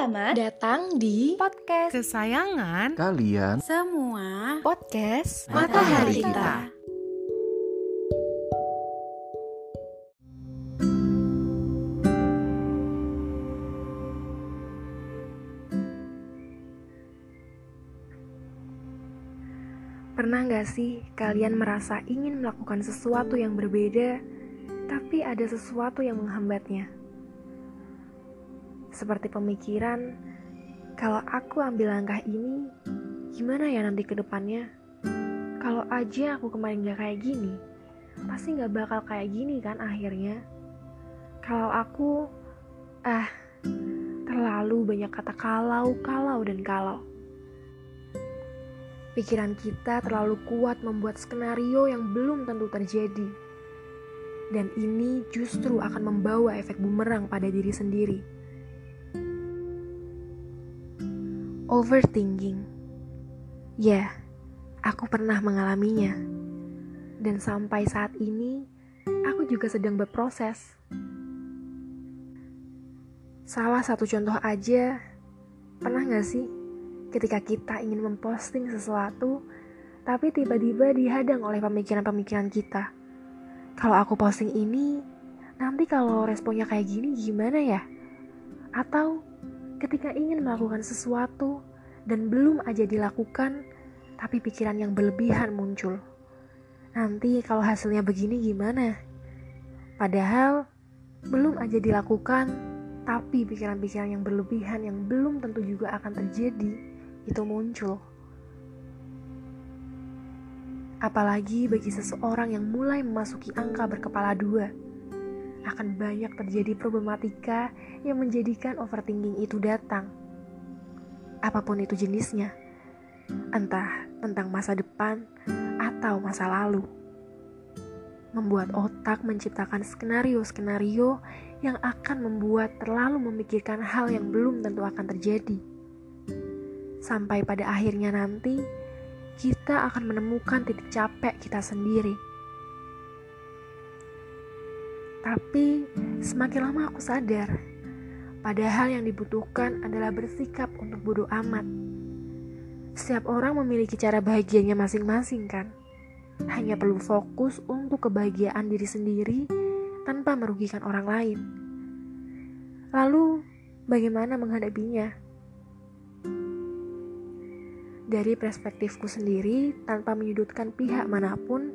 Selamat datang di podcast kesayangan kalian semua podcast Matahari Kita. Pernah gak sih kalian merasa ingin melakukan sesuatu yang berbeda, tapi ada sesuatu yang menghambatnya? Seperti pemikiran, kalau aku ambil langkah ini, gimana ya nanti ke depannya? Kalau aja aku kemarin gak kayak gini, pasti gak bakal kayak gini kan akhirnya. Kalau aku, ah, terlalu banyak kata kalau, kalau, dan kalau. Pikiran kita terlalu kuat membuat skenario yang belum tentu terjadi. Dan ini justru akan membawa efek bumerang pada diri sendiri. Overthinking. Ya, aku pernah mengalaminya. Dan sampai saat ini, aku juga sedang berproses. Salah satu contoh aja, pernah gak sih ketika kita ingin memposting sesuatu, tapi tiba-tiba dihadang oleh pemikiran-pemikiran kita. Kalau aku posting ini, nanti kalau responnya kayak gini gimana ya? Atau ketika ingin melakukan sesuatu dan belum aja dilakukan, tapi pikiran yang berlebihan muncul. Nanti kalau hasilnya begini gimana? Padahal belum aja dilakukan, tapi pikiran-pikiran yang berlebihan yang belum tentu juga akan terjadi itu muncul. Apalagi bagi seseorang yang mulai memasuki angka berkepala dua akan banyak terjadi problematika yang menjadikan overthinking itu datang. Apa pun itu jenisnya, entah tentang masa depan atau masa lalu. Membuat otak menciptakan skenario-skenario yang akan membuat terlalu memikirkan hal yang belum tentu akan terjadi. Sampai pada akhirnya nanti, kita akan menemukan titik capek kita sendiri tapi semakin lama aku sadar, padahal yang dibutuhkan adalah bersikap untuk bodoh amat. Setiap orang memiliki cara bahagianya masing-masing kan? Hanya perlu fokus untuk kebahagiaan diri sendiri tanpa merugikan orang lain. Lalu, bagaimana menghadapinya? Dari perspektifku sendiri, tanpa menyudutkan pihak mana pun,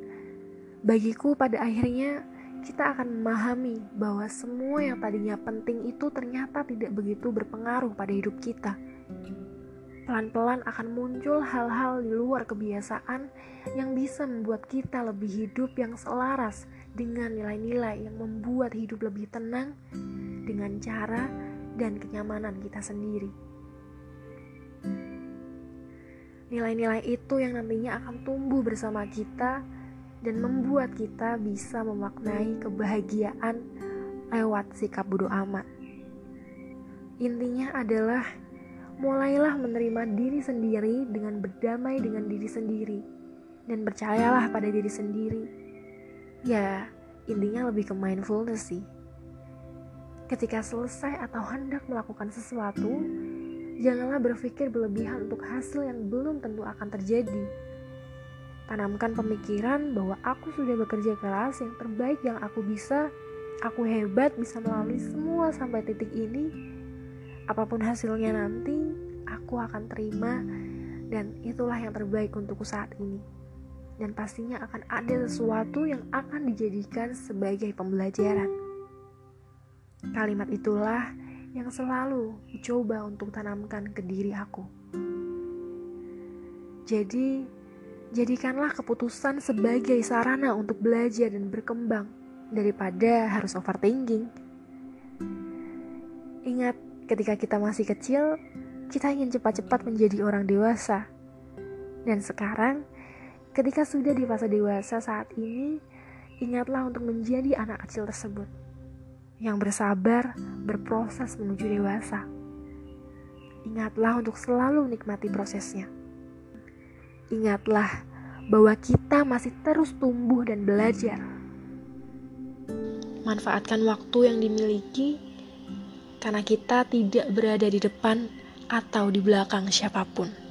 bagiku pada akhirnya kita akan memahami bahwa semua yang tadinya penting itu ternyata tidak begitu berpengaruh pada hidup kita. Pelan-pelan akan muncul hal-hal di luar kebiasaan yang bisa membuat kita lebih hidup yang selaras dengan nilai-nilai yang membuat hidup lebih tenang dengan cara dan kenyamanan kita sendiri. Nilai-nilai itu yang nantinya akan tumbuh bersama kita dan membuat kita bisa memaknai kebahagiaan lewat sikap bodoh amat. Intinya adalah mulailah menerima diri sendiri dengan berdamai dengan diri sendiri dan percayalah pada diri sendiri. Ya, intinya lebih ke mindfulness sih. Ketika selesai atau hendak melakukan sesuatu, janganlah berpikir berlebihan untuk hasil yang belum tentu akan terjadi Tanamkan pemikiran bahwa aku sudah bekerja keras yang terbaik yang aku bisa. Aku hebat bisa melalui semua sampai titik ini. Apa pun hasilnya nanti, aku akan terima dan itulah yang terbaik untukku saat ini. Dan pastinya akan ada sesuatu yang akan dijadikan sebagai pembelajaran. Kalimat itulah yang selalu dicoba untuk tanamkan ke diri aku. Jadi, Jadikanlah keputusan sebagai sarana untuk belajar dan berkembang daripada harus overthinking. Ingat, ketika kita masih kecil, kita ingin cepat-cepat menjadi orang dewasa. Dan sekarang, ketika sudah di fase dewasa saat ini, ingatlah untuk menjadi anak kecil tersebut yang bersabar berproses menuju dewasa. Ingatlah untuk selalu menikmati prosesnya. Ingatlah bahwa kita masih terus tumbuh dan belajar. Manfaatkan waktu yang dimiliki, karena kita tidak berada di depan atau di belakang siapa pun.